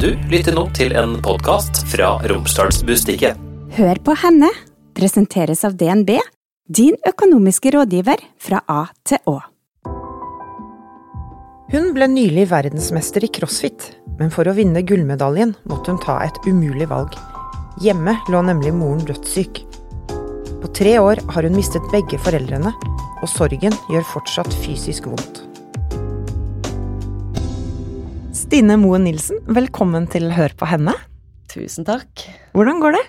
Du lytter nå til en podkast fra Romsdalsbustiket. Hør på henne presenteres av DNB, din økonomiske rådgiver fra A til Å. Hun ble nylig verdensmester i crossfit, men for å vinne gullmedaljen måtte hun ta et umulig valg. Hjemme lå nemlig moren dødssyk. På tre år har hun mistet begge foreldrene, og sorgen gjør fortsatt fysisk vondt. Stine Moen Nilsen, velkommen til Hør på henne. Tusen takk. Hvordan går det?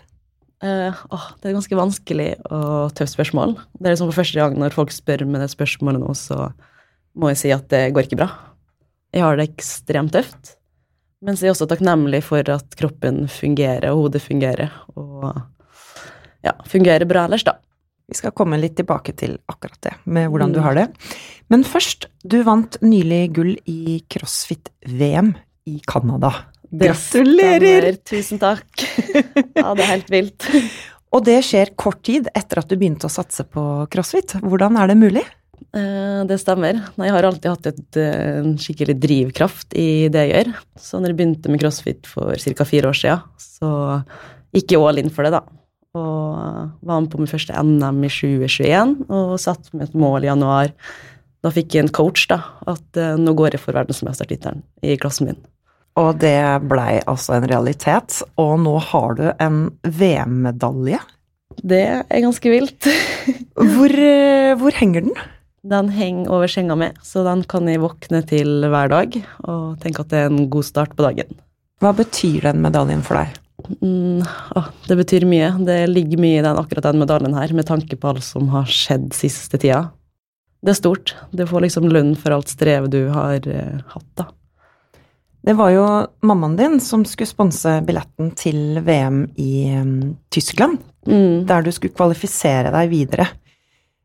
Uh, oh, det er ganske vanskelig og tøft spørsmål. Det er liksom for første gang når folk spør med det spørsmålet nå, så må jeg si at det går ikke bra. Jeg har det ekstremt tøft, mens jeg er også takknemlig for at kroppen fungerer, og hodet fungerer, og ja, fungerer bra ellers, da. Vi skal komme litt tilbake til akkurat det, med hvordan du har det. Men først, du vant nylig gull i crossfit-VM i Canada. Gratulerer! Tusen takk. ja, det er helt vilt. Og det skjer kort tid etter at du begynte å satse på crossfit. Hvordan er det mulig? Eh, Det stemmer. Jeg har alltid hatt et, eh, en skikkelig drivkraft i det jeg gjør. Så når jeg begynte med crossfit for ca. fire år siden, så gikk jeg all in for det, da. Og var med på min første NM i 2021 og satte meg et mål i januar. Da fikk jeg en coach, da, at eh, nå går jeg for verdensmestertittelen i klassen min. Og det blei altså en realitet, og nå har du en VM-medalje. Det er ganske vilt. Hvor, eh, hvor henger den? Den henger over senga mi, så den kan jeg våkne til hver dag og tenke at det er en god start på dagen. Hva betyr den medaljen for deg? Mm, å, det betyr mye. Det ligger mye i den, akkurat den medaljen her, med tanke på alt som har skjedd siste tida. Det er stort. Du får liksom lønn for alt strevet du har eh, hatt, da. Det var jo mammaen din som skulle sponse billetten til VM i um, Tyskland, Mm, der du skulle kvalifisere deg videre.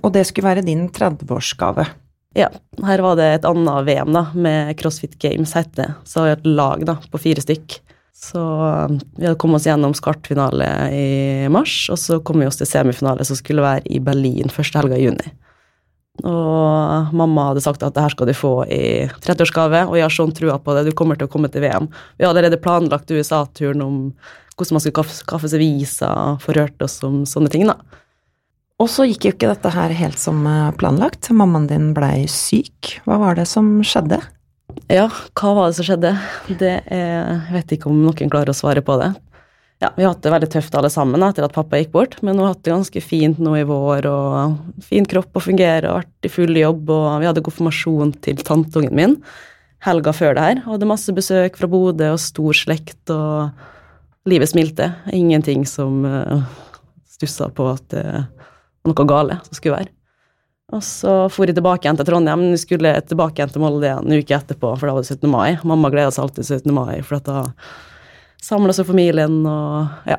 Og det skulle være din 30-årsgave. ja. Her var det et annet VM, da, med CrossFit Games, het det. Så et lag da, på fire stykk. Så um, vi hadde kommet oss gjennom skartfinale i mars, og så kom vi oss til semifinale, som skulle være i Berlin første helga i juni. Og mamma hadde sagt at det her skal du få i 30-årsgave, og jeg har sånn trua på det, du kommer til å komme til VM. Vi hadde allerede planlagt USA-turen om hvordan man skulle kaffe, seg visa, forhørte oss om sånne ting, da. Og så gikk jo ikke dette her helt som eh, planlagt. Mammaen din blei syk. Hva var det som skjedde? Ja, hva var det som skjedde? Det er Jeg vet ikke om noen klarer å svare på det. Ja, Vi har hatt det veldig tøft alle sammen etter at pappa gikk bort, men hun har hatt det ganske fint nå i vår, og fin kropp å fungere, og vært i full jobb, og vi hadde konfirmasjon til tanteungen min helga før det her. og Hadde masse besøk fra Bodø og stor slekt, og livet smilte. Ingenting som uh, stussa på at det var noe gale som skulle være. Og så for jeg tilbake igjen til Trondheim. men Vi skulle tilbake igjen til Molde en uke etterpå, for da var det 17. mai. Mamma gleda seg alltid til 17. mai, for da samla seg familien og ja.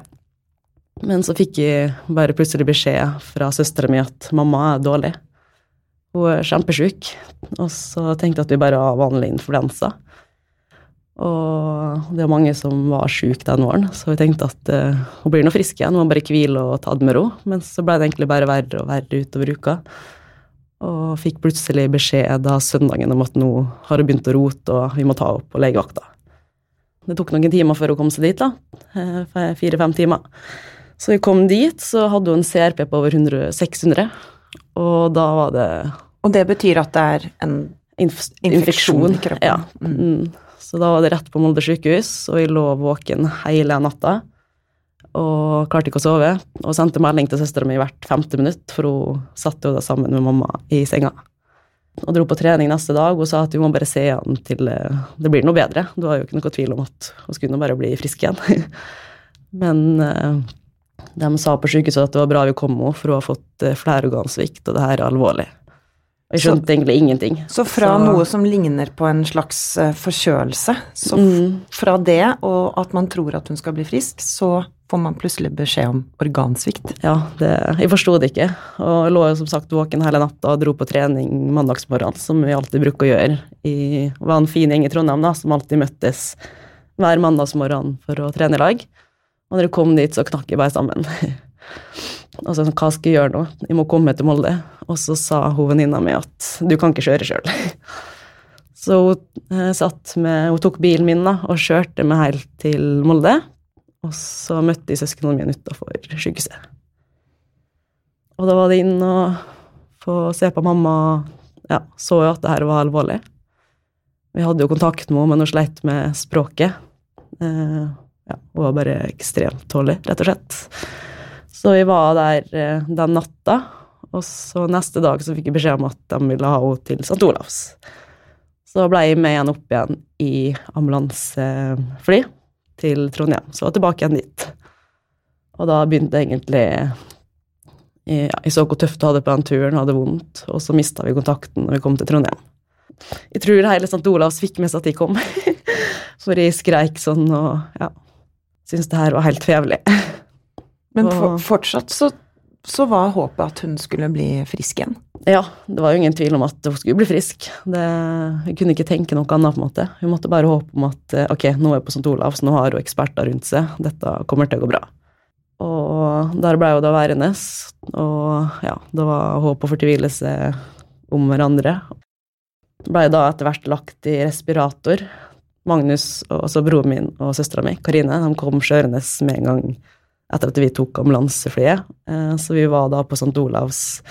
Men så fikk jeg bare plutselig beskjed fra søstera mi at mamma er dårlig. Hun er kjempesjuk. Og så tenkte jeg at vi bare har vanlig influensa. Og det er mange som var sjuke den våren, så vi tenkte at uh, hun blir nå frisk igjen, hun må bare hvile og ta det med ro. Men så ble det egentlig bare verre og verre utover uka. Og fikk plutselig beskjed da søndagen om at nå har hun begynt å rote, og vi må ta henne på legevakta. Det tok noen timer før hun kom seg dit, da. Eh, Fire-fem timer. Så vi kom dit, så hadde hun en CRP på over 100, 600, og da var det Og det betyr at det er en inf infeksjon infeksjon. i kroppen. Ja. Mm. Så da var det rett på Molde sykehus, og jeg lå våken hele natta. Og klarte ikke å sove, og sendte melding til søstera mi hvert femte minutt, for hun satt jo da sammen med mamma i senga. Og dro på trening neste dag og sa at vi må bare se an til eh, det blir noe bedre. Det var jo ikke noe tvil om at hun skulle bare bli frisk igjen. Men eh, de sa på sykehuset at det var bra vi kom henne, for hun har fått flere flerorgansvikt, og det her er alvorlig. Jeg skjønte egentlig ingenting. Så fra Så- noe som ligner på en slags eh, forkjølelse, så Mm. fra det og at man tror at hun skal bli frisk, så får man plutselig beskjed om organsvikt. Ja, det, jeg forsto det ikke. Og jeg lå jo som sagt våken hele natta og dro på trening mandagsmorgen, som vi alltid bruker å gjøre. I, var en fin gjeng i Trondheim da, som alltid møttes hver mandagsmorgen for å trene i lag. Og når jeg kom dit, så knakk jeg bare sammen. og så sånn, hva skal jeg gjøre nå? Jeg må komme til Molde. Og så sa hun venninna mi at du kan ikke kjøre sjøl. Så hun eh, satt med Hun tok bilen min da, og kjørte meg helt til Molde. Og så møtte de søsknene mine utafor sykehuset. Og da var det inn og få se på mamma. Ja, så jo at det her var alvorlig. Vi hadde jo kontakt med henne, men hun sleit med språket. Eh, ja, hun var bare ekstremt tålig, rett og slett. Så vi var der eh, den natta, og så neste dag så fikk jeg beskjed om at de ville ha henne til St. Olavs. Så ble jeg med igjen opp igjen i ambulansefly til Trondheim. Så var jeg tilbake igjen dit. Og da begynte jeg egentlig Jeg, jeg så hvor tøft du hadde på den turen, hadde vondt, og så mista vi kontakten når vi kom til Trondheim. Jeg tror hele St. Olavs fikk med seg at de kom, for jeg skreik sånn og ja, syntes det her var helt fevelig. Men for, fortsatt så, så var håpet at hun skulle bli frisk igjen. Ja, det var jo ingen tvil om at hun skulle bli frisk. Det, hun kunne ikke tenke noe annet, på en måte. Hun måtte bare håpe om at eh, ok, nå er hun på St. Olavs, nå har hun eksperter rundt seg, dette kommer til å gå bra. Og der ble hun da værende, og ja, det var håp og fortvilelse om hverandre. Ble da etter hvert lagt i respirator. Magnus, og også broren min og søstera mi, Karine, de kom kjørende med en gang etter at vi tok ambulanseflyet. Eh, Så vi var da på St. Olavs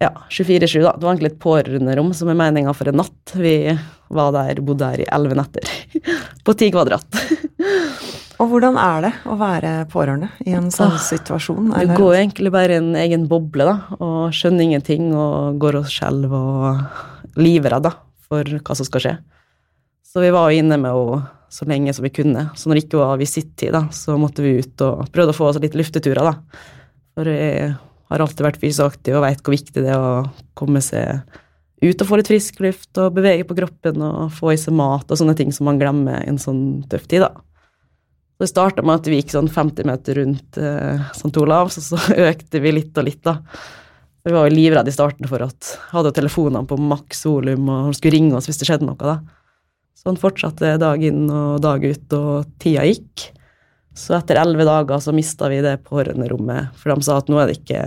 ja, 24-7, da. Det var egentlig et pårørenderom som er meninga for en natt. Vi var der, bodde der i elleve netter. På ti kvadrat. Og hvordan er det å være pårørende i en sånn Ah, situasjon? Du går egentlig bare i en egen boble, da, og skjønner ingenting, og går og skjelver og livredd da, for hva som skal skje. Så vi var jo inne med henne så lenge som vi kunne. Så når det ikke var visittid, da, så måtte vi ut og prøvde å få oss litt lufteturer, da. For jeg har alltid vært fysisk aktiv og veit hvor viktig det er å komme seg ut og få litt frisk luft og bevege på kroppen og få i seg mat og sånne ting som man glemmer i en sånn tøff tid, da. Så det starta med at vi gikk sånn 50 meter rundt eh, St. Olavs, og så økte vi litt og litt, da. Vi var jo livredde i starten for at hadde jo telefonene på maks volum, og skulle ringe oss hvis det skjedde noe, da. Sånn fortsatte dag inn og dag ut, og tida gikk. Så etter elleve dager så mista vi det pårørenderommet, for de sa at nå er det ikke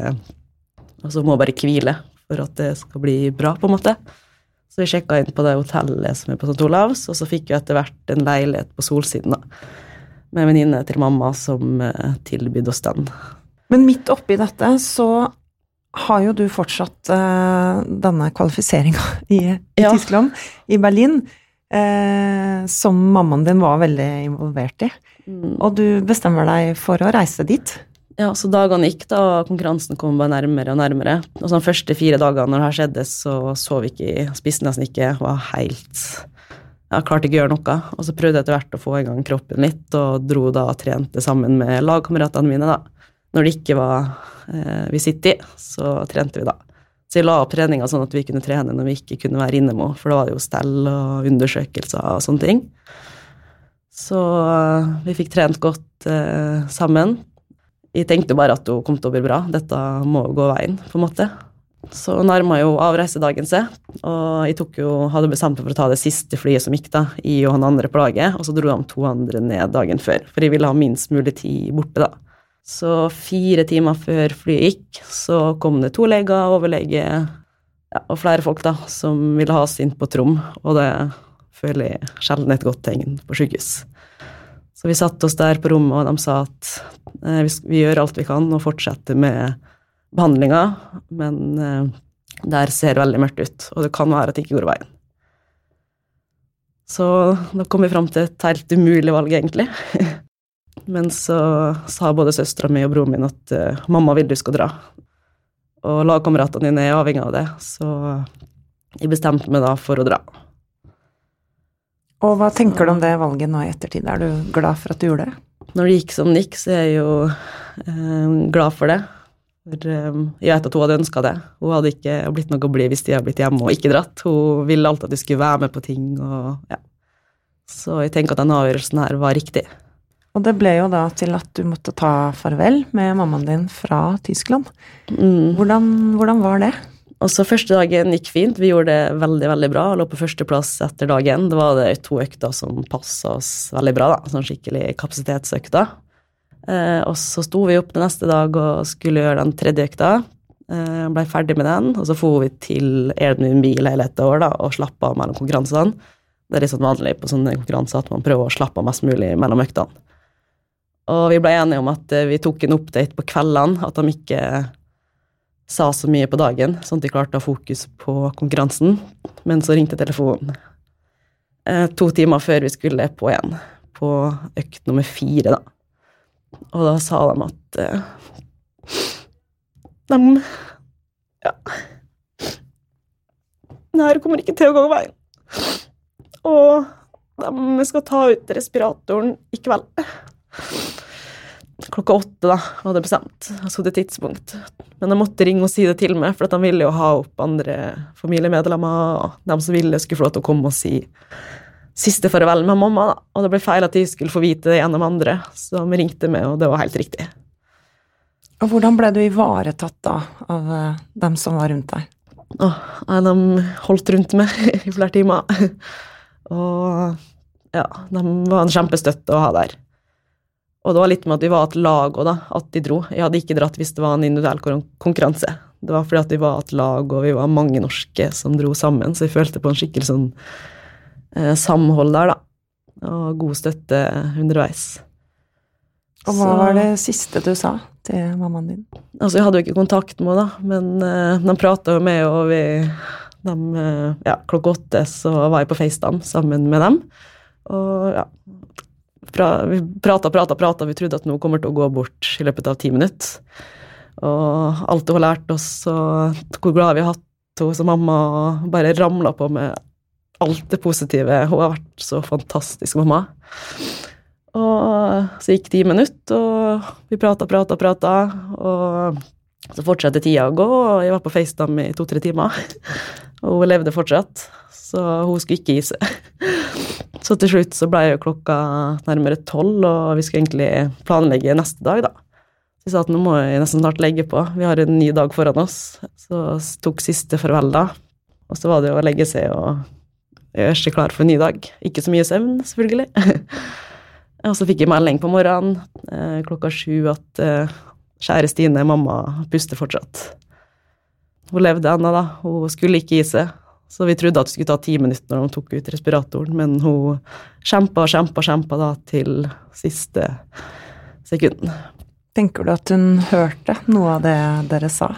Altså, må bare hvile for at det skal bli bra, på en måte. Så vi sjekka inn på det hotellet som er på St. Olavs, og så fikk vi etter hvert en leilighet på Solsiden, da. Med en venninne til mamma som eh, tilbød oss den. Men midt oppi dette så har jo du fortsatt uh, denne kvalifiseringa i, i Ja. Tyskland, i Berlin, eh, som mammaen din var veldig involvert i. Og du bestemmer deg for å reise dit. Ja, så dagene gikk da, og konkurransen kom bare nærmere og nærmere. Og så de første fire dagene når det her skjedde, så sov vi ikke, spiste nesten ikke, var helt Jeg klarte ikke å gjøre noe. Og så prøvde jeg etter hvert å få i gang kroppen litt, og dro da og trente sammen med lagkameratene mine, da. Når det ikke var eh, i, så trente vi da. Så jeg la opp treninga sånn at vi kunne trene når vi ikke kunne være inne med for da var det jo stell og undersøkelser og sånne ting. Så eh, vi fikk trent godt eh, sammen. Jeg tenkte bare at hun kom til å bli bra. Dette må gå veien, på en måte. Så nærma jo avreisedagen seg, og jeg jo, hadde bestemt meg for å ta det siste flyet som gikk, da, i og han andre på laget, og så dro de to andre ned dagen før, for jeg ville ha minst mulig tid borte, da. Så fire timer før flyet gikk, så kom det to leger, overlege ja, og flere folk da, som ville ha oss inn på et rom, og det føler jeg sjelden et godt tegn på sykehus. Så vi satte oss der på rommet, og de sa at eh, vi, vi gjør alt vi kan og fortsetter med behandlinga, men eh, der ser veldig mørkt ut, og det kan være at det ikke går veien. Så da kom vi fram til et helt umulig valg, egentlig. Men så sa både søstera mi og broren min at uh, mamma vil du skal dra. Og lagkameratene dine er avhengig av det, så jeg bestemte meg da for å dra. Og hva tenker du om det valget nå i ettertid? Er du glad for at du gjorde det? Når det gikk som det gikk, så er jeg jo eh, glad for det. For eh, jeg vet at hun hadde ønska det. Hun hadde ikke blitt noe å bli hvis de hadde blitt hjemme og ikke dratt. Hun ville alltid at de skulle være med på ting. Og, ja. Så jeg tenker at den avgjørelsen her var riktig. Og det ble jo da til at du måtte ta farvel med mammaen din fra Tyskland. Mm. Hvordan, hvordan var det? Og så første dagen gikk fint. Vi gjorde det veldig veldig bra. Lå på førsteplass etter dagen. Det var det to økter som passa oss veldig bra. da, Sånn skikkelig kapasitetsøkter. Eh, og så sto vi opp den neste dag og skulle gjøre den tredje økta. Eh, Blei ferdig med den, og så for vi til Airbnb-leilighet et år da, og slapp av mellom konkurransene. Det er litt sånn vanlig på sånne konkurranser at man prøver å slappe av mest mulig mellom øktene. Og vi ble enige om at eh, vi tok en update på kveldene, at de ikke sa så mye på dagen, sånn at de klarte å ha fokus på konkurransen. Men så ringte telefonen eh, to timer før vi skulle på igjen, på økt nummer fire, da. Og da sa de at eh, de Ja. Det her kommer ikke til å gå veien. Og de skal ta ut respiratoren i kveld. Klokka åtte, da, hadde bestemt. Jeg så det tidspunkt. Men jeg måtte ringe og si det til meg, for de ville jo ha opp andre familiemedlemmer. og De som ville, skulle få lov til å komme og si siste farvel med mamma. da. Og det ble feil at de skulle få vite det gjennom andre, så de ringte meg, og det var helt riktig. Og hvordan ble du ivaretatt da, av eh, dem som var rundt deg? Åh, de holdt rundt meg i flere timer. Og ja, de var en kjempestøtte å ha der. Og det var litt med at vi var et lag òg, da, at de dro. Jeg hadde ikke dratt hvis det var en individuell konkurranse. Det var fordi at vi var et lag, og vi var mange norske som dro sammen, så jeg følte på en skikkelig sånn eh, samhold der, da. Og god støtte underveis. Og hva Så- var det siste du sa til mammaen din? Altså, jeg hadde jo ikke kontakt med henne, da, men eh, de prata jo med, og vi de, eh, Ja, klokka åtte så var jeg på FaceTime sammen med dem. Og ja fra, Vi prata, prata, prata, vi trodde at noe kommer til å gå bort i løpet av ti minutter. Og alt hun har lært oss, og hvor glad vi har hatt henne som mamma, og bare ramla på med alt det positive. Hun har vært så fantastisk mamma. Og så gikk ti minutter, og vi prata, prata, prata, og så fortsatte tida å gå, og jeg var på FaceTime i to-tre timer. Og hun levde fortsatt, så hun skulle ikke gi seg. Så til slutt så ble jo klokka nærmere tolv, og vi skulle egentlig planlegge neste dag, da. Så jeg sa at nå må jeg nesten snart legge på, vi har en ny dag foran oss. Så tok siste farvel, da. Og så var det å legge seg og gjøre seg klar for en ny dag. Ikke så mye søvn, selvfølgelig. Og så fikk jeg melding på morgenen eh, klokka sju at eh, kjære Stine, mamma puster fortsatt. Hun levde ennå, da. Hun skulle ikke gi seg. Så vi trodde at det skulle ta ti minutter når hun tok ut respiratoren, men hun kjempa og kjempa, kjempa da til siste sekund. Tenker du at hun hørte noe av det dere sa?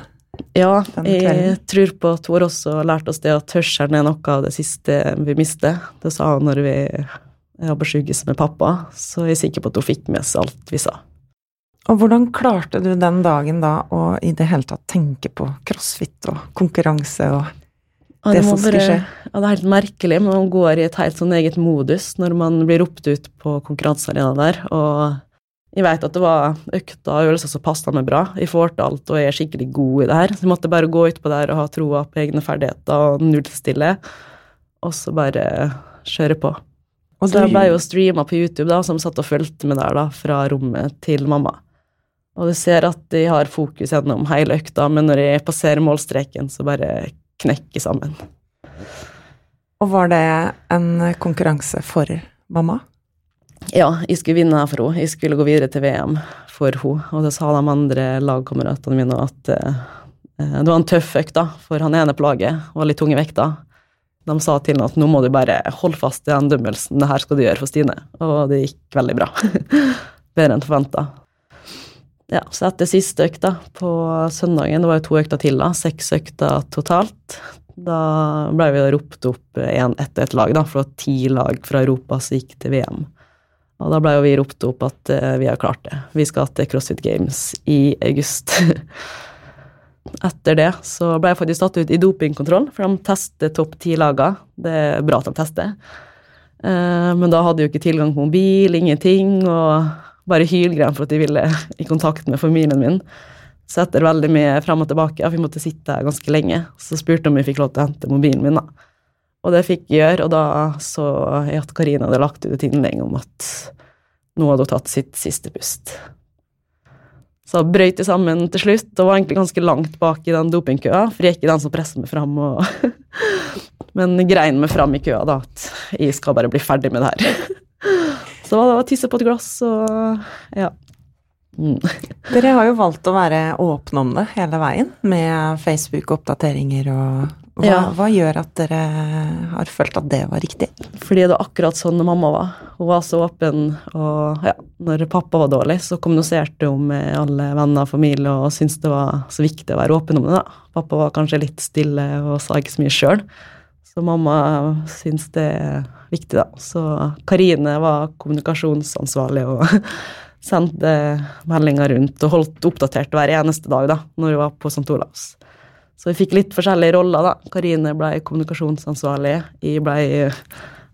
Ja, jeg tror på at hun også lært oss det at hørselen er noe av det siste vi mister. Det sa hun når vi på sykehuset med pappa, så jeg er sikker på at hun fikk med seg alt vi sa. Og hvordan klarte du den dagen da å i det hele tatt tenke på crossfit og konkurranse og det, det som skulle bare- skje? Ja, det er helt merkelig, men man går i et helt sånn eget modus når man blir ropt ut på konkurransearenaen der, og jeg vet at det var økta og øvelser som passa meg bra. Jeg får til alt og jeg er skikkelig god i det her. Så jeg måtte bare gå utpå der og ha troa på egne ferdigheter og nullstille, og så bare kjøre på. Og Så jeg ble jo streama på YouTube, da, som satt og fulgte med der, da, fra rommet til mamma. Og du ser at de har fokus gjennom hele økta, men når de passerer målstreken, så bare knekker sammen. Og var det en konkurranse for mamma? Ja, jeg skulle vinne her for henne. Jeg skulle gå videre til VM for henne. Og det sa de andre lagkameratene mine at eh, det var en tøff økt, da, for han ene på laget var litt tung i vekta. De sa til ham at nå må du bare holde fast i den dømmelsen, det her skal du gjøre for Stine. Og det gikk veldig bra. Bedre enn forventa. Ja, så etter siste økta på søndagen, det var jo to økter til, da, seks økter totalt, da ble vi ropt opp én etter et lag, da, for det var ti lag fra Europa som gikk til VM. Og da ble jo vi ropt opp at eh, vi har klart det. Vi skal til CrossFit Games i august. Etter det så ble jeg faktisk tatt ut i dopingkontroll, for de tester topp ti-laga. Det er bra at de tester. Eh, Men da hadde jeg jo ikke tilgang på mobil, ingenting, og bare hylgrein for at de ville i kontakt med familien min. Så etter veldig mye frem og tilbake, vi måtte sitte her ganske lenge, så spurte om vi fikk lov til å hente mobilen min, da. Og det fikk jeg gjøre, og da så jeg at Karina hadde lagt ut et innlegg om at nå hadde hun tatt sitt siste pust. Så brøyt jeg sammen til slutt, og var egentlig ganske langt bak i den dopingkøa, for jeg er ikke den som presser meg fram. Og Men grein meg fram i køa, da, at jeg skal bare bli ferdig med det her. Så det var tisse på et glass, og ja. Mm. Dere har jo valgt å være åpne om det hele veien, med Facebook-oppdateringer og hva, Ja. hva gjør at dere har følt at det var riktig? Fordi det var akkurat sånn mamma var. Hun var så åpen, og ja, når pappa var dårlig, så kommuniserte hun med alle venner og familie og syntes det var så viktig å være åpen om det. da. Pappa var kanskje litt stille og sa ikke så mye sjøl. Så mamma syns det er viktig, da. Så Karine var kommunikasjonsansvarlig og sendte meldinger rundt og holdt oppdatert hver eneste dag da, når hun var på St. Olavs. Så vi fikk litt forskjellige roller, da. Karine ble kommunikasjonsansvarlig, jeg ble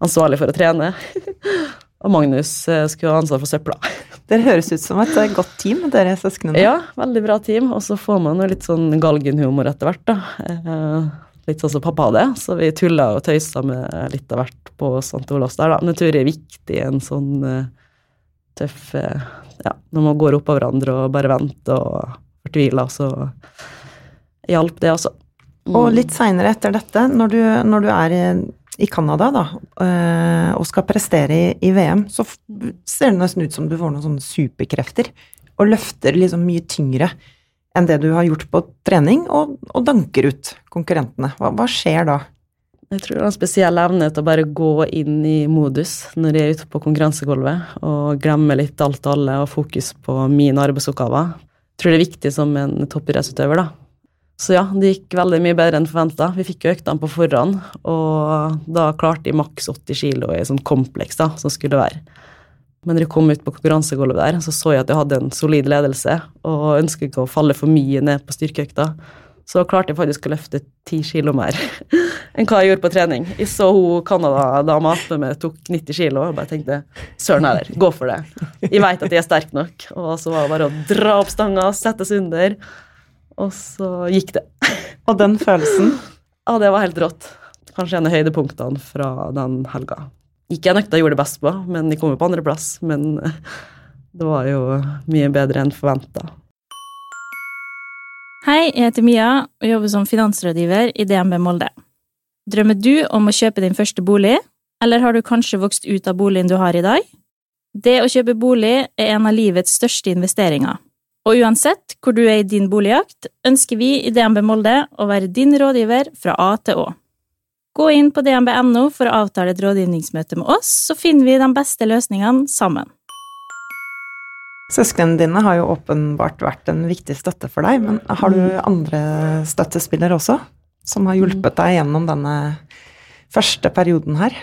ansvarlig for å trene. Og Magnus eh, skulle ha ansvar for søpla. Dere høres ut som et eh, godt team, dere søsknene. Ja, veldig bra team. Og så får man jo litt sånn galgenhumor etter hvert, da. Eh, Litt sånn som pappa hadde. Så vi tulla og tøysa med litt av hvert på St. Olavs der, da. Men jeg tror det er viktig en sånn eh, tøff eh, Ja, når man går oppå hverandre og bare venter og fortviler, så hjalp det, altså. Og litt seinere etter dette, når du, når du er i, i Canada da, øh, og skal prestere i, i VM, så ser det nesten ut som du får noen sånne superkrefter, og løfter liksom mye tyngre enn det du har gjort på trening, og, og danker ut konkurrentene. Hva, hva skjer da? Jeg tror det er en spesiell evne til å bare gå inn i modus når jeg er ute på konkurransegulvet, og glemme litt alt og alle og fokus på mine arbeidsoppgaver. Jeg tror det er viktig som en toppidrettsutøver, da. Så ja, det gikk veldig mye bedre enn forventa. Vi fikk jo øktene på forhånd, og da klarte jeg maks 80 kilo i sånn kompleks da, som skulle være. Men når jeg kom ut på konkurransegulvet der, så så jeg at jeg hadde en solid ledelse, og ønsket ikke å falle for mye ned på styrkeøkta. Så klarte jeg faktisk å løfte ti kilo mer enn hva jeg gjorde på trening. Jeg så hun Canada-dama attmed meg tok 90 kilo og bare tenkte søren heller, gå for det. Jeg veit at jeg er sterk nok. Og så var det bare å dra opp stanga, settes under, og så gikk det. Og den følelsen Ja, det var helt rått. Kanskje en av høydepunktene fra den helga. Gikk jeg nøkta gjorde det best på, men de kom jo på andreplass. Men det var jo mye bedre enn forventa. Hei, jeg heter Mia og jobber som finansrådgiver i DNB Molde. Drømmer du om å kjøpe din første bolig, eller har du kanskje vokst ut av boligen du har i dag? Det å kjøpe bolig er en av livets største investeringer, og uansett hvor du er i din boligjakt, ønsker vi i DNB Molde å være din rådgiver fra A til Å. Gå inn på dnb.no for å avtale et rådgivningsmøte med oss, så finner vi de beste løsningene sammen. Søsknene dine har jo åpenbart vært en viktig støtte for deg, men har du andre støttespillere også, som har hjulpet deg gjennom denne første perioden her?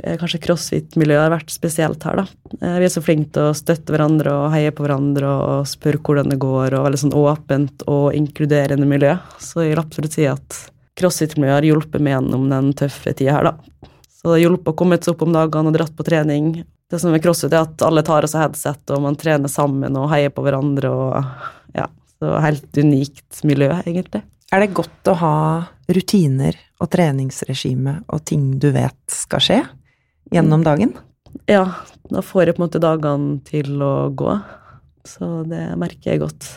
Eh, Kanskje crossfit-miljøet har vært spesielt her, da. Eh, Vi er så flinke til å støtte hverandre og heie på hverandre og spørre hvordan det går, og veldig sånn åpent og inkluderende miljø. Så jeg vil absolutt si at crossfit-miljøet har hjulpet meg gjennom den tøffe tida her, da. Så det har hjulpet å komme seg opp om dagene og dratt på trening. Det som er crossfit, er at alle tar av seg headset, og man trener sammen og heier på hverandre, og ja, så helt unikt miljø, egentlig. Er det godt å ha rutiner og treningsregime og ting du vet skal skje gjennom dagen? Ja, da får jeg på en måte dagene til å gå, så det merker jeg godt.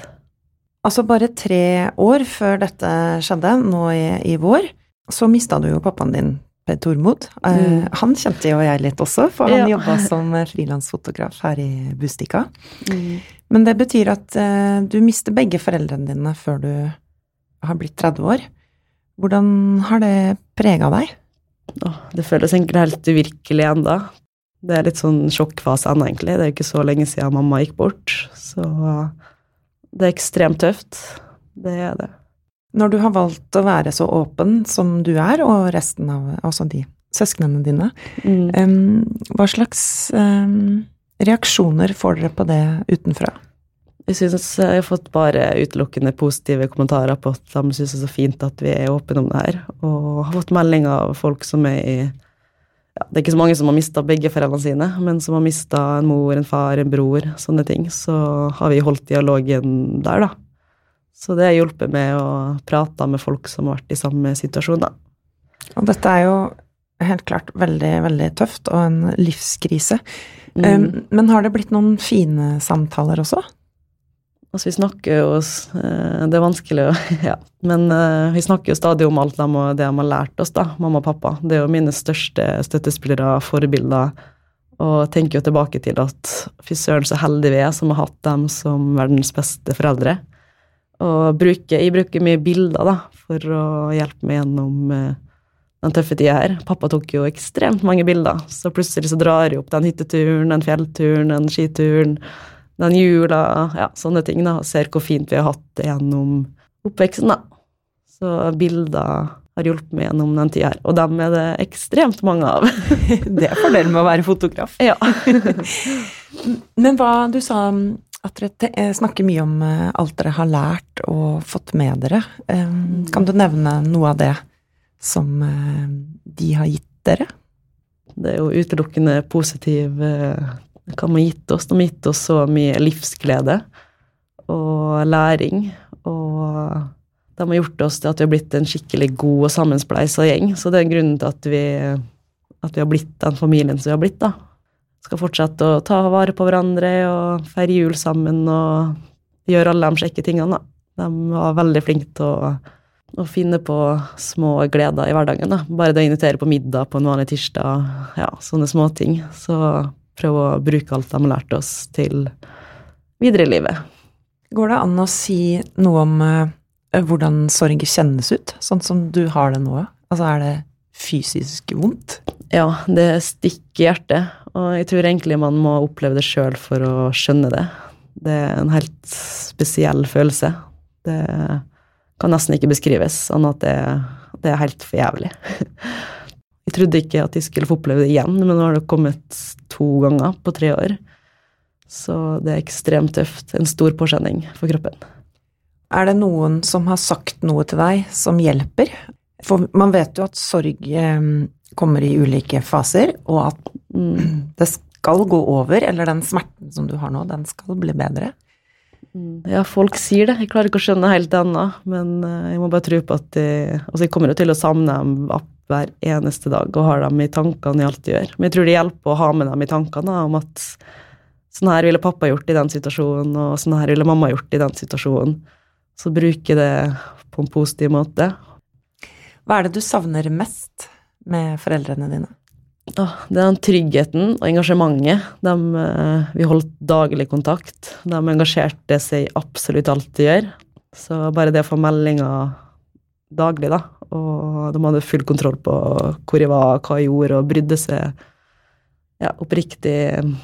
Altså bare tre år før dette skjedde, nå i, i vår, så mista du jo pappaen din, Per Tormod. Eh, Mm. han kjente jo jeg litt også, for han Ja. jobba som frilansfotograf her i Bustika. Men det betyr at uh, du mister begge foreldrene dine før du har blitt 30 år. Hvordan har det prega deg? Åh, det føles egentlig helt uvirkelig ennå. Det er litt sånn sjokkfase ennå, egentlig. Det er ikke så lenge siden mamma gikk bort. Så det er ekstremt tøft. Det er det. Når du har valgt å være så åpen som du er, og resten av altså de søsknene dine, Mm. um, hva slags um, reaksjoner får dere på det utenfra? Jeg synes jeg har fått bare utelukkende positive kommentarer på at de synes det er så fint at vi er åpne om det her. Og har fått melding av folk som er i ja, Det er ikke så mange som har mista begge foreldrene sine, men som har mista en mor, en far, en bror, sånne ting. Så har vi holdt dialogen der, da. Så det har hjulpet med å prate med folk som har vært i samme situasjon, da. Og dette er jo helt klart veldig, veldig tøft, og en livskrise. Mm. Um, men har det blitt noen fine samtaler også? Altså, vi snakker jo eh, Det er vanskelig å Ja. Men eh, vi snakker jo stadig om alt de, det de har lært oss, da, mamma og pappa. Det er jo mine største støttespillere, forbilder. Og tenker jo tilbake til at fy søren, så heldige vi er som har hatt dem som verdens beste foreldre. Og bruker, jeg bruker mye bilder da, for å hjelpe meg gjennom eh, den tøffe tida her. Pappa tok jo ekstremt mange bilder, så plutselig så drar jeg opp den hytteturen, den fjellturen, den skituren, den jula, ja, sånne ting, da, ser hvor fint vi har hatt det gjennom oppveksten, da. Så bilder har hjulpet meg gjennom den tida her, og dem er det ekstremt mange av. Det er fordelen med å være fotograf. ja. Men hva du sa at dere snakker mye om eh, alt dere har lært og fått med dere. Kan du nevne noe av det som eh, de har gitt dere? Det er jo utelukkende positiv eh, Hva de har gitt oss? De har gitt oss så mye livsglede og læring. Og de har gjort oss til at vi har blitt en skikkelig god og sammenspleisa gjeng. Så det er grunnen til at vi, at vi har blitt den familien som vi har blitt, da. Skal fortsette å ta vare på hverandre og feire jul sammen og gjøre alle de kjekke tingene, da. De var veldig flinke til å, å finne på små gleder i hverdagen, da. Bare det å invitere på middag på en vanlig tirsdag, ja, sånne småting. Så prøve å bruke alt de har lært oss til videre i livet. Går det an å si noe om eh, hvordan sorg kjennes ut, sånn som du har det nå? Altså, er det fysisk vondt? Ja, det stikker i hjertet, og jeg tror egentlig man må oppleve det sjøl for å skjønne det. Det er en helt spesiell følelse. Det kan nesten ikke beskrives, sånn at det, det er helt for jævlig. Jeg trodde ikke at jeg skulle få oppleve det igjen, men nå har det kommet to ganger på tre år. Så det er ekstremt tøft. En stor påkjenning for kroppen. Er det noen som har sagt noe til deg som hjelper? For man vet jo at sorg eh, kommer i ulike faser, og at Mm. det skal gå over, eller den smerten som du har nå, den skal bli bedre. Mm. Ja, folk sier det. Jeg klarer ikke å skjønne helt ennå, men eh, jeg må bare tro på at de Altså, jeg kommer jo til å savne dem opp hver eneste dag og har dem i tankene i alt de gjør. Men jeg tror det hjelper å ha med dem i tankene om at sånn her ville pappa gjort i den situasjonen, og sånn her ville mamma gjort i den situasjonen. Så bruke det på en positiv måte. Hva er det du savner mest med foreldrene dine? Den tryggheten og engasjementet. De, eh, vi holdt daglig kontakt. De engasjerte seg i absolutt alt de gjør. Så bare det å få meldinger daglig, da, og de hadde full kontroll på hvor jeg var, hva jeg gjorde, og brydde seg ja, oppriktig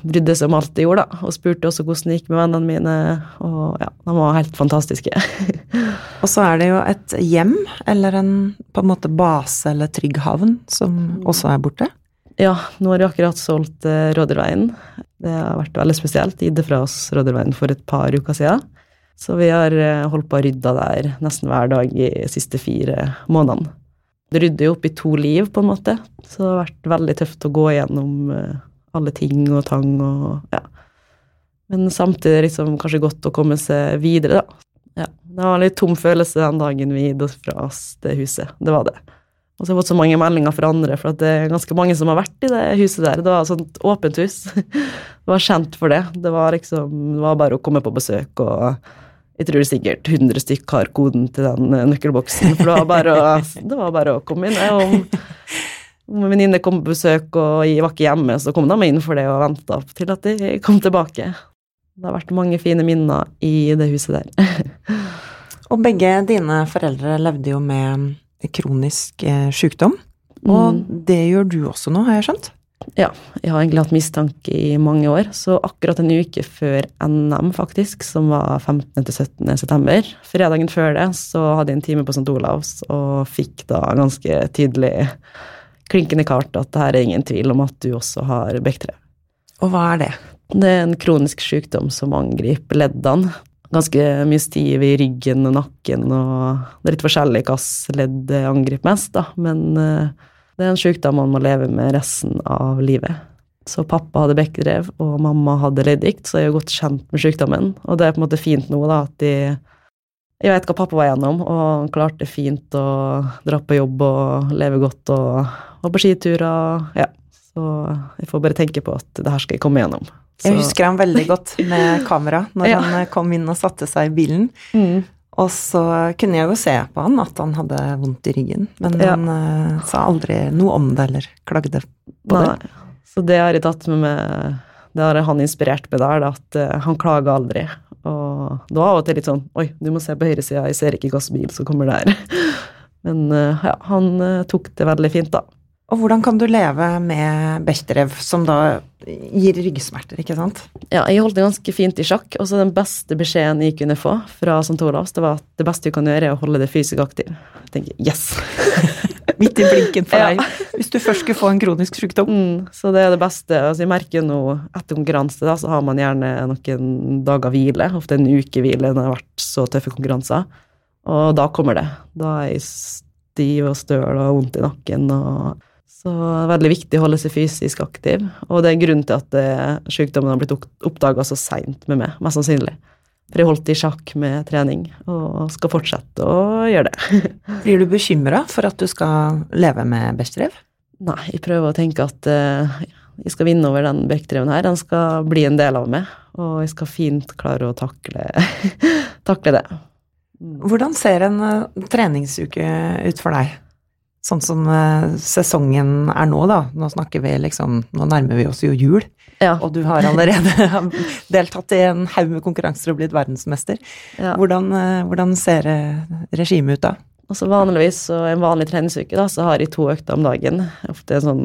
brydde seg om alt de gjorde, da, og spurte også hvordan det gikk med vennene mine, og ja, de var helt fantastiske. Og så er det jo et hjem, eller en på en måte base eller trygg havn, som også er borte. Ja, nå har vi akkurat solgt eh, Rådyrveien. Det har vært veldig spesielt. Gitt det fra oss Rådyrveien for et par uker siden. Så vi har eh, holdt på å rydde der nesten hver dag i de siste fire månedene. Det rydder jo opp i to liv, på en måte, så det har vært veldig tøft å gå gjennom eh, alle ting og tang og ja. Men samtidig liksom kanskje godt å komme seg videre, da. Ja, det var en litt tom følelse den dagen vi gikk fra oss det huset. Det var det. Og så har jeg fått så mange meldinger fra andre, for det er ganske mange som har vært i det huset der. Det var et sånt åpent hus. Det var kjent for det. Det var liksom, det var bare å komme på besøk, og jeg tror sikkert 100 stykk har koden til den eh, nøkkelboksen. For det var bare å, var bare å komme inn. Om, om en venninne kom på besøk og jeg var ikke hjemme, så kom de inn for det og venta til at de kom tilbake. Det har vært mange fine minner i det huset der. Og begge dine foreldre levde jo med kronisk eh, sykdom. Og Mm. det gjør du også nå, har jeg skjønt? Ja, jeg har egentlig hatt mistanke i mange år, så akkurat en uke før NM, faktisk, som var 15. til 17. september, fredagen før det, så hadde jeg en time på St. Olavs og fikk da ganske tydelig klinkende kart at det her er ingen tvil om at du også har Bechdrev. Og hva er det? Det er en kronisk sykdom som angriper leddene. Ganske mye stiv i ryggen og nakken, og det er litt forskjellig hvilket ledd angriper mest, da, men eh, det er en sykdom man må leve med resten av livet. Så pappa hadde bekkedrev, og mamma hadde leddgikt, så jeg er jo godt kjent med sykdommen. Og det er på en måte fint nå, da, at de Jeg vet hva pappa var gjennom, og han klarte fint å dra på jobb og leve godt og, og på skiturer. Ja. Så jeg får bare tenke på at det her skal jeg komme gjennom. Jeg husker han veldig godt med kamera når Ja. han eh, kom inn og satte seg i bilen. Mm. Og så kunne jeg jo se på han at han hadde vondt i ryggen, men Ja. han uh, sa aldri noe om det eller klagde på Nei. det. Så det har jeg tatt med meg Det har han inspirert meg der, da, at uh, han klager aldri. Og da av og til litt sånn Oi, du må se på høyresida, jeg ser ikke hvilken bil som kommer der. Men uh, ja, han tok det veldig fint, da. Og hvordan kan du leve med Bechterew, som da gir ryggsmerter, ikke sant? Ja, jeg holdt det ganske fint i sjakk, og så den beste beskjeden jeg kunne få fra St. Olavs, det var at det beste du kan gjøre, er å holde deg fysisk aktiv. Jeg tenker yes! Midt i blinken for Ja. deg, hvis du først skulle få en kronisk sykdom. Mm, så det er det beste. Altså, jeg merker nå etter konkurranse, da, så har man gjerne noen dager hvile, ofte en uke hvile når det har vært så tøffe konkurranser, og da kommer det. Da er jeg stiv og støl og vondt i nakken og så det er veldig viktig å holde seg fysisk aktiv, og det er grunnen til at eh, sykdommen har blitt oppdaga så seint med meg, mest sannsynlig. For jeg holdt i sjakk med trening, og skal fortsette å gjøre det. Blir du bekymra for at du skal leve med Bechterew? Nei, jeg prøver å tenke at uh, jeg skal vinne over den Bechdreven her, den skal bli en del av meg, og jeg skal fint klare å takle, takle det. Hvordan ser en eh, treningsuke ut for deg? Sånn som eh, sesongen er nå, da. Nå snakker vi liksom Nå nærmer vi oss jo jul, Ja, og du har allerede deltatt i en haug med konkurranser og blitt verdensmester. ja. Hvordan, eh, hvordan ser eh, regimet ut da? Altså vanligvis, så en vanlig treningsuke, da, så har jeg to økter om dagen. Ofte en sånn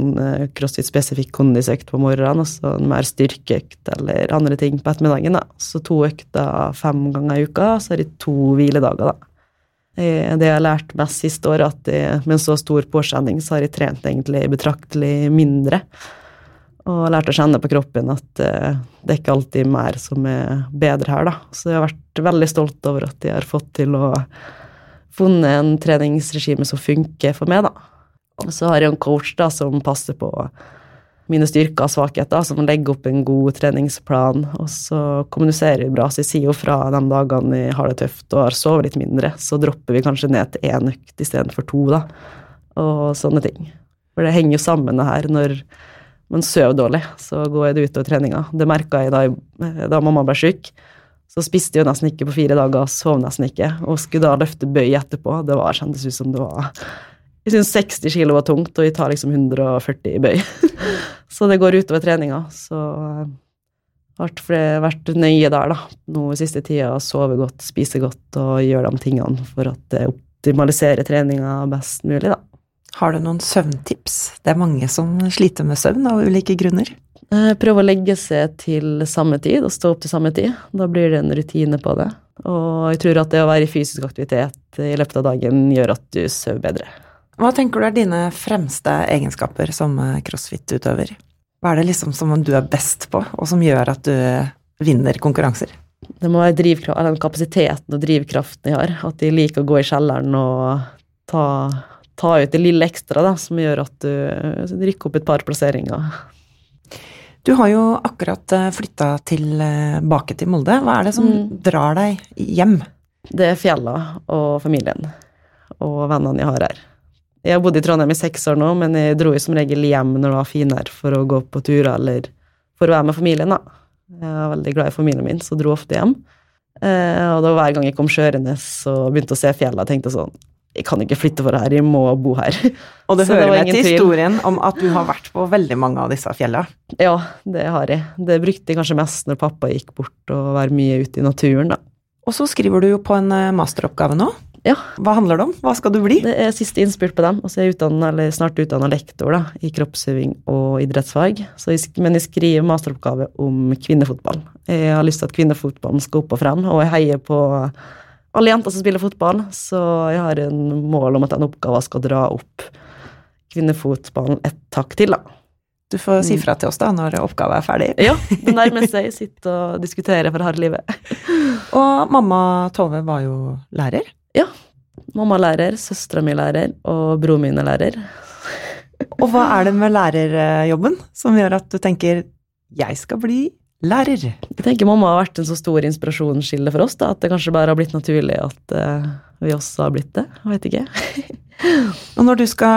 crossfit-spesifikk kondisøkt på morgenen, og så en mer styrkeøkt eller andre ting på ettermiddagen. da. Så to økter fem ganger i uka, så har jeg to hviledager, da. Eh, Det jeg har lært mest siste året, at jeg, med en så stor påkjenning, så har jeg trent egentlig betraktelig mindre. Og lært å kjenne på kroppen at eh, det er ikke alltid mer som er bedre her, da. Så jeg har vært veldig stolt over at jeg har fått til å funnet en treningsregime som funker for meg, da. Og så har jeg en coach da, som passer på mine styrker og svakheter, som legger opp en god treningsplan, og så kommuniserer vi bra. Så jeg sier jo fra de dagene jeg har det tøft og har sovet litt mindre, så dropper vi kanskje ned til én økt istedenfor to, da. Og sånne ting. For det henger jo sammen, det her. Når man sover dårlig, så går det utover treninga. Det merka jeg da, da mamma ble syk. Så spiste jeg nesten ikke på fire dager, sov nesten ikke, og skulle da løfte bøy etterpå. Det var, kjentes ut som det var Jeg syns 60 kilo var tungt, og jeg tar liksom 140 i bøy. så det går utover treninga. Så jeg har vært nøye der, da, nå i siste tida. Sove godt, spise godt og gjøre de tingene for at det optimaliserer treninga best mulig, da. Har du noen søvntips? Det er mange som sliter med søvn av ulike grunner. Eh, Prøve å legge seg til samme tid og stå opp til samme tid. Da blir det en rutine på det. Og jeg tror at det å være i fysisk aktivitet i løpet av dagen gjør at du sover bedre. Hva tenker du er dine fremste egenskaper som eh, crossfit-utøver? Hva er det liksom som du er best på, og som gjør at du vinner konkurranser? Det må være drivkraft, den kapasiteten og drivkraften jeg har. At jeg liker å gå i kjelleren og ta, ta ut det lille ekstra da, som gjør at du rykker opp et par plasseringer. Du har jo akkurat flytta tilbake til Molde. Hva er det som Mm. drar deg hjem? Det er fjella og familien og vennene jeg har her. Jeg har bodd i Trondheim i seks år nå, men jeg dro jo som regel hjem når det var finvær for å gå på turer eller for å være med familien, da. Jeg er veldig glad i familien min, så dro ofte hjem. Eh, og da hver gang jeg kom kjørende og begynte å se fjellet, tenkte jeg sånn Jeg kan ikke flytte for det her, jeg må bo her. Og det Så hører var med til historien om at du har vært på veldig mange av disse fjellene. Ja, det har jeg. Det brukte jeg kanskje mest når pappa gikk bort og var mye ute i naturen, da. Og så skriver du jo på en eh, masteroppgave nå. Ja. Hva handler det om? Hva skal du bli? Det er siste innspurt på dem, og så er jeg utdannet, eller snart utdanna lektor da, i kroppsøving og idrettsfag. Så jeg, men jeg skriver masteroppgave om kvinnefotball. Jeg har lyst til at kvinnefotballen skal opp og frem, og jeg heier på alle jenter som spiller fotball, så jeg har en mål om at den oppgaven skal dra opp kvinnefotballen et takk til, da. Du får si Mm. fra til oss da når oppgaven er ferdig. Ja, det nærmer seg. Sitte og diskutere for harde livet. Og mamma Tove var jo lærer. Mamma er lærer, søstera mi er lærer, og broren min er lærer. Og hva er det med lærerjobben som gjør at du tenker 'jeg skal bli lærer'? Jeg tenker mamma har vært en så stor inspirasjonskilde for oss, da, at det kanskje bare har blitt naturlig at uh, vi også har blitt det. Jeg vet ikke. Og når du skal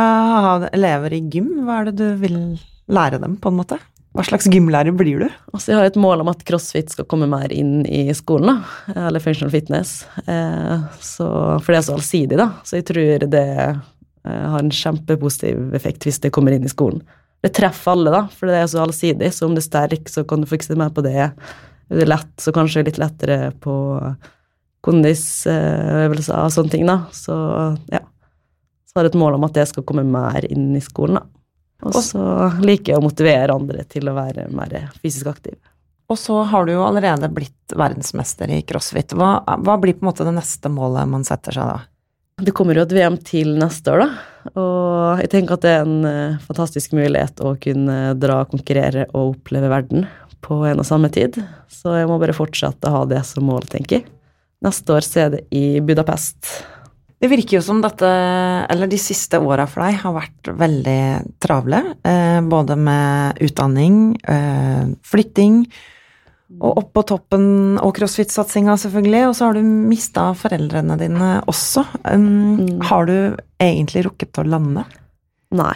ha elever i gym, hva er det du vil lære dem, på en måte? Hva slags gymlærer blir du? Altså, jeg har et mål om at crossfit skal komme mer inn i skolen, da. Eller functional fitness. Eh, så, for det er så allsidig, da. Så jeg tror det eh, har en kjempepositiv effekt hvis det kommer inn i skolen. det treffer alle, da, for det er så allsidig. Så om det er sterk, så kan du fikse mer på det. Er det lett, så kanskje litt lettere på kondisøvelser og sånne ting, da. Så ja. Så har jeg et mål om at det skal komme mer inn i skolen, da. Og så liker jeg å motivere andre til å være mer fysisk aktiv. Og så har du jo allerede blitt verdensmester i crossfit. Hva, hva blir på en måte det neste målet man setter seg da? Det kommer jo et VM til neste år, da. Og jeg tenker at det er en uh, fantastisk mulighet å kunne dra, konkurrere og oppleve verden på en og samme tid. Så jeg må bare fortsette å ha det som mål, tenker jeg. Neste år så er det i Budapest. Det virker jo som dette, eller de siste åra for deg, har vært veldig travle. Eh, både med utdanning, eh, flytting, og opp på toppen og crossfit-satsinga, selvfølgelig. Og så har du mista foreldrene dine også. Mm. Har du egentlig rukket å lande? Nei,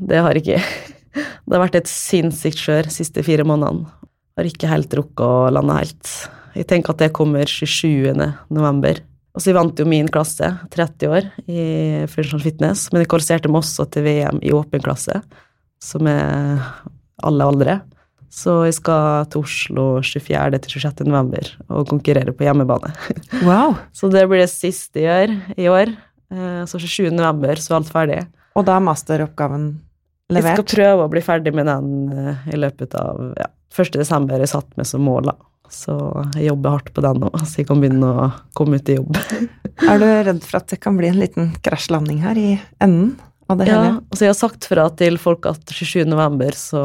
det har ikke. Det har vært et sinnssykt skjør siste fire månedene. Har ikke helt rukket å lande helt. Jeg tenker at det kommer 27. november. Og så vant jo min klasse, 30 år, i Function Fitness, men jeg kvalifiserte meg også til VM i åpen klasse, som er alle aldre. Så jeg skal til Oslo 24. til 26. november og konkurrere på hjemmebane. Wow. så det blir det siste jeg gjør i år. Eh, så 27. november så er alt ferdig. Og da er masteroppgaven levert? Jeg skal prøve å bli ferdig med den eh, i løpet av ja, 1. desember jeg satt med som mål, da. Så jeg jobber hardt på den nå, så jeg kan begynne å komme ut i jobb. er du redd for at det kan bli en liten krasjlanding her i enden av det ja, hele? Ja, altså jeg har sagt fra til folk at 27. november, så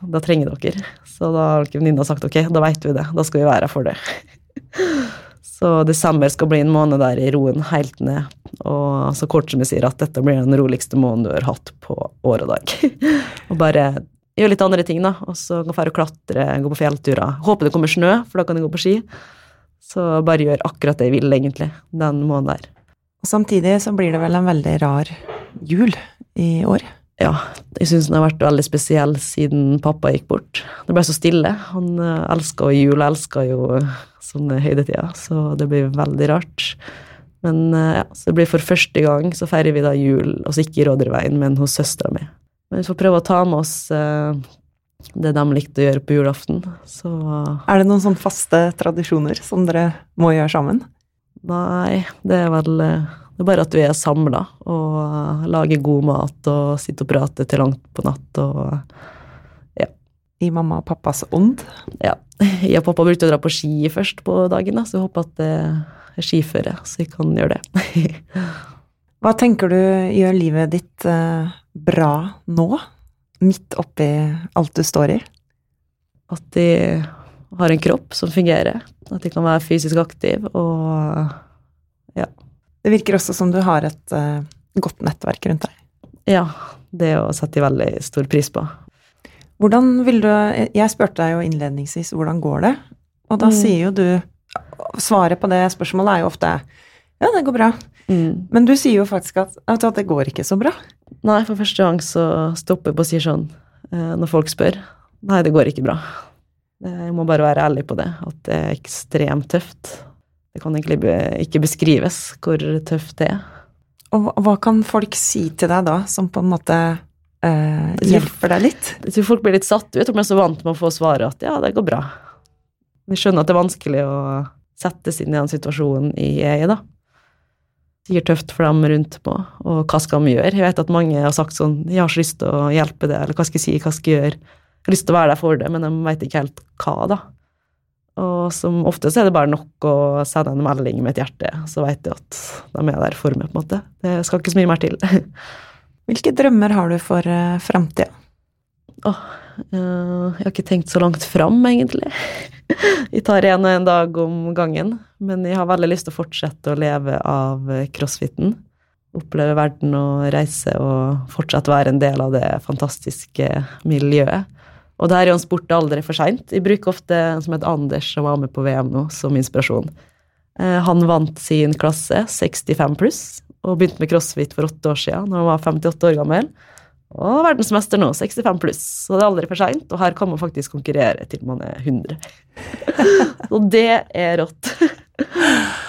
da trenger dere. Så da har venninna sagt ok, da veit vi det, da skal vi være her for det. Så desember skal bli en måned der i roen helt ned. Og så kort som jeg sier at dette blir den roligste måneden du har hatt på år og dag. og bare gjøre litt andre ting, da. Og så kan jeg klatre, gå på fjellturer. Håper det kommer snø, for da kan jeg gå på ski. Så bare gjør akkurat det jeg vil, egentlig, den måneden der. Og samtidig så blir det vel en veldig rar jul i år? Ja, jeg syns den har vært veldig spesiell siden pappa gikk bort. Det ble så stille. Han uh, elska jo jul, elska jo sånne høydetider, så det blir veldig rart. Men uh, ja, så det blir for første gang så feirer vi da jul, altså ikke i Rådyrveien, men hos søstera mi. Men vi får prøve å ta med oss uh, det de likte å gjøre på julaften. Så Er det noen sånn faste tradisjoner som dere må gjøre sammen? Nei, det er vel uh, det er bare at vi er samla og lager god mat og sitter og prater til langt på natt og ja. I mamma og pappas ånd? Ja. Jeg og pappa brukte å dra på ski først på dagen, så jeg håper at det er skiføre, så jeg kan gjøre det. Hva tenker du gjør livet ditt bra nå? Midt oppi alt du står i? At de har en kropp som fungerer. At de kan være fysisk aktiv og ja. Det virker også som du har et uh, godt nettverk rundt deg. Ja, det å sette de veldig stor pris på. Hvordan vil du Jeg spurte deg jo innledningsvis hvordan går det, og da mm. sier jo du Svaret på det spørsmålet er jo ofte ja, det går bra. Mm. Men du sier jo faktisk at, at, det går ikke så bra. Nei, for første gang så stopper jeg på å si sånn eh, når folk spør. Nei, det går ikke bra. Jeg må bare være ærlig på det, at det er ekstremt tøft. Det kan egentlig ikke beskrives hvor tøft det er. Og hva kan folk si til deg da, som på en måte eh, hjelper deg litt? Jeg tror folk blir litt satt ut, jeg er så vant med å få svaret at ja, det går bra. De skjønner at det er vanskelig å settes inn i den situasjonen jeg er i, da sikkert tøft for dem rundt på, og hva skal de gjøre? Jeg vet at mange har sagt sånn 'Jeg har så lyst til å hjelpe det', eller 'hva skal jeg si', 'hva skal jeg gjøre'? Jeg har lyst til å være der for det, men de vet ikke helt hva, da. Og som ofte så er det bare nok å sende en melding med et hjerte, så vet jeg at de er der for meg, på en måte. Det skal ikke så mye mer til. Hvilke drømmer har du for uh, framtida? Åh, uh, jeg har ikke tenkt så langt fram, egentlig. Jeg tar en og en dag om gangen, men jeg har veldig lyst til å fortsette å leve av crossfiten. Oppleve verden og reise og fortsatt være en del av det fantastiske miljøet. Og det her er jo en sport aldri for seint. Jeg bruker ofte en som heter Anders, som var med på VM nå, som inspirasjon. Eh, han vant sin klasse, 65 pluss, og begynte med crossfit for åtte år siden, når han var 58 år gammel. Og verdensmester nå, 65 pluss, så det er aldri for seint. Og her kan man faktisk konkurrere til man er 100. så det er rått.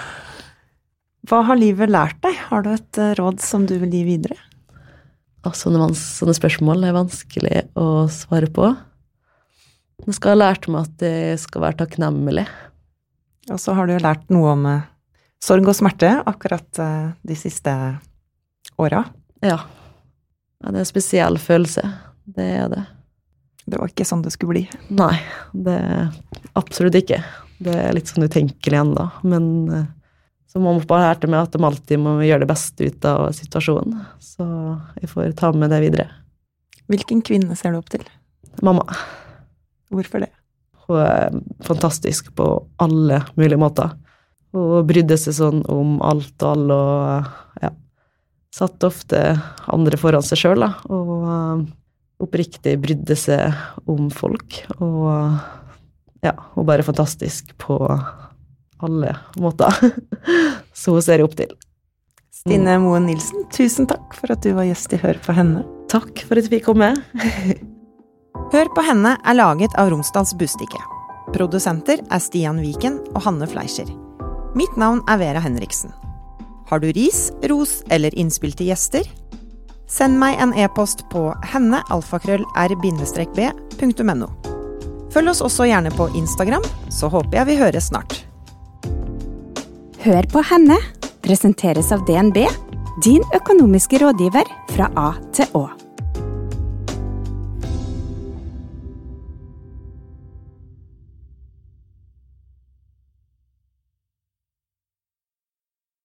Hva har livet lært deg? Har du et eh, råd som du vil gi videre? Altså, sånne, spørsmål er vanskelig å svare på. Jeg skal ha lært meg at det skal være takknemlig. Og så har du lært noe om eh, sorg og smerte akkurat eh, de siste åra. Ja. Ja. Det er en spesiell følelse. Det er det. Det var ikke sånn det skulle bli. Nei, det absolutt ikke. Det er litt sånn utenkelig ennå. Men eh, så må man bare lære meg at de alltid må gjøre det beste ut av situasjonen. Så jeg får ta med det videre. Hvilken kvinne ser du opp til? Mamma. Hvorfor det? Hun er fantastisk på alle mulige måter. Hun brydde seg sånn om alt og alle og ja. Satte ofte andre foran seg sjøl, da. Og oppriktig brydde seg om folk. Og ja, hun bare fantastisk på alle måter. Så hun ser jeg opp til. Stine Moen Nilsen, tusen takk for at du var gjest i Hør på henne. Takk for at vi fikk komme. Hør på henne er laget av Romsdals Bustikke. Produsenter er Stian Viken og Hanne Fleischer. Mitt navn er Vera Henriksen. Har du ris, ros eller innspill til gjester? Send meg en e-post på hennealfakrøll-r-b.no. Følg oss også gjerne på Instagram, så håper jeg vi høres snart. Hør på henne presenteres av DNB, din økonomiske rådgiver fra A til Å.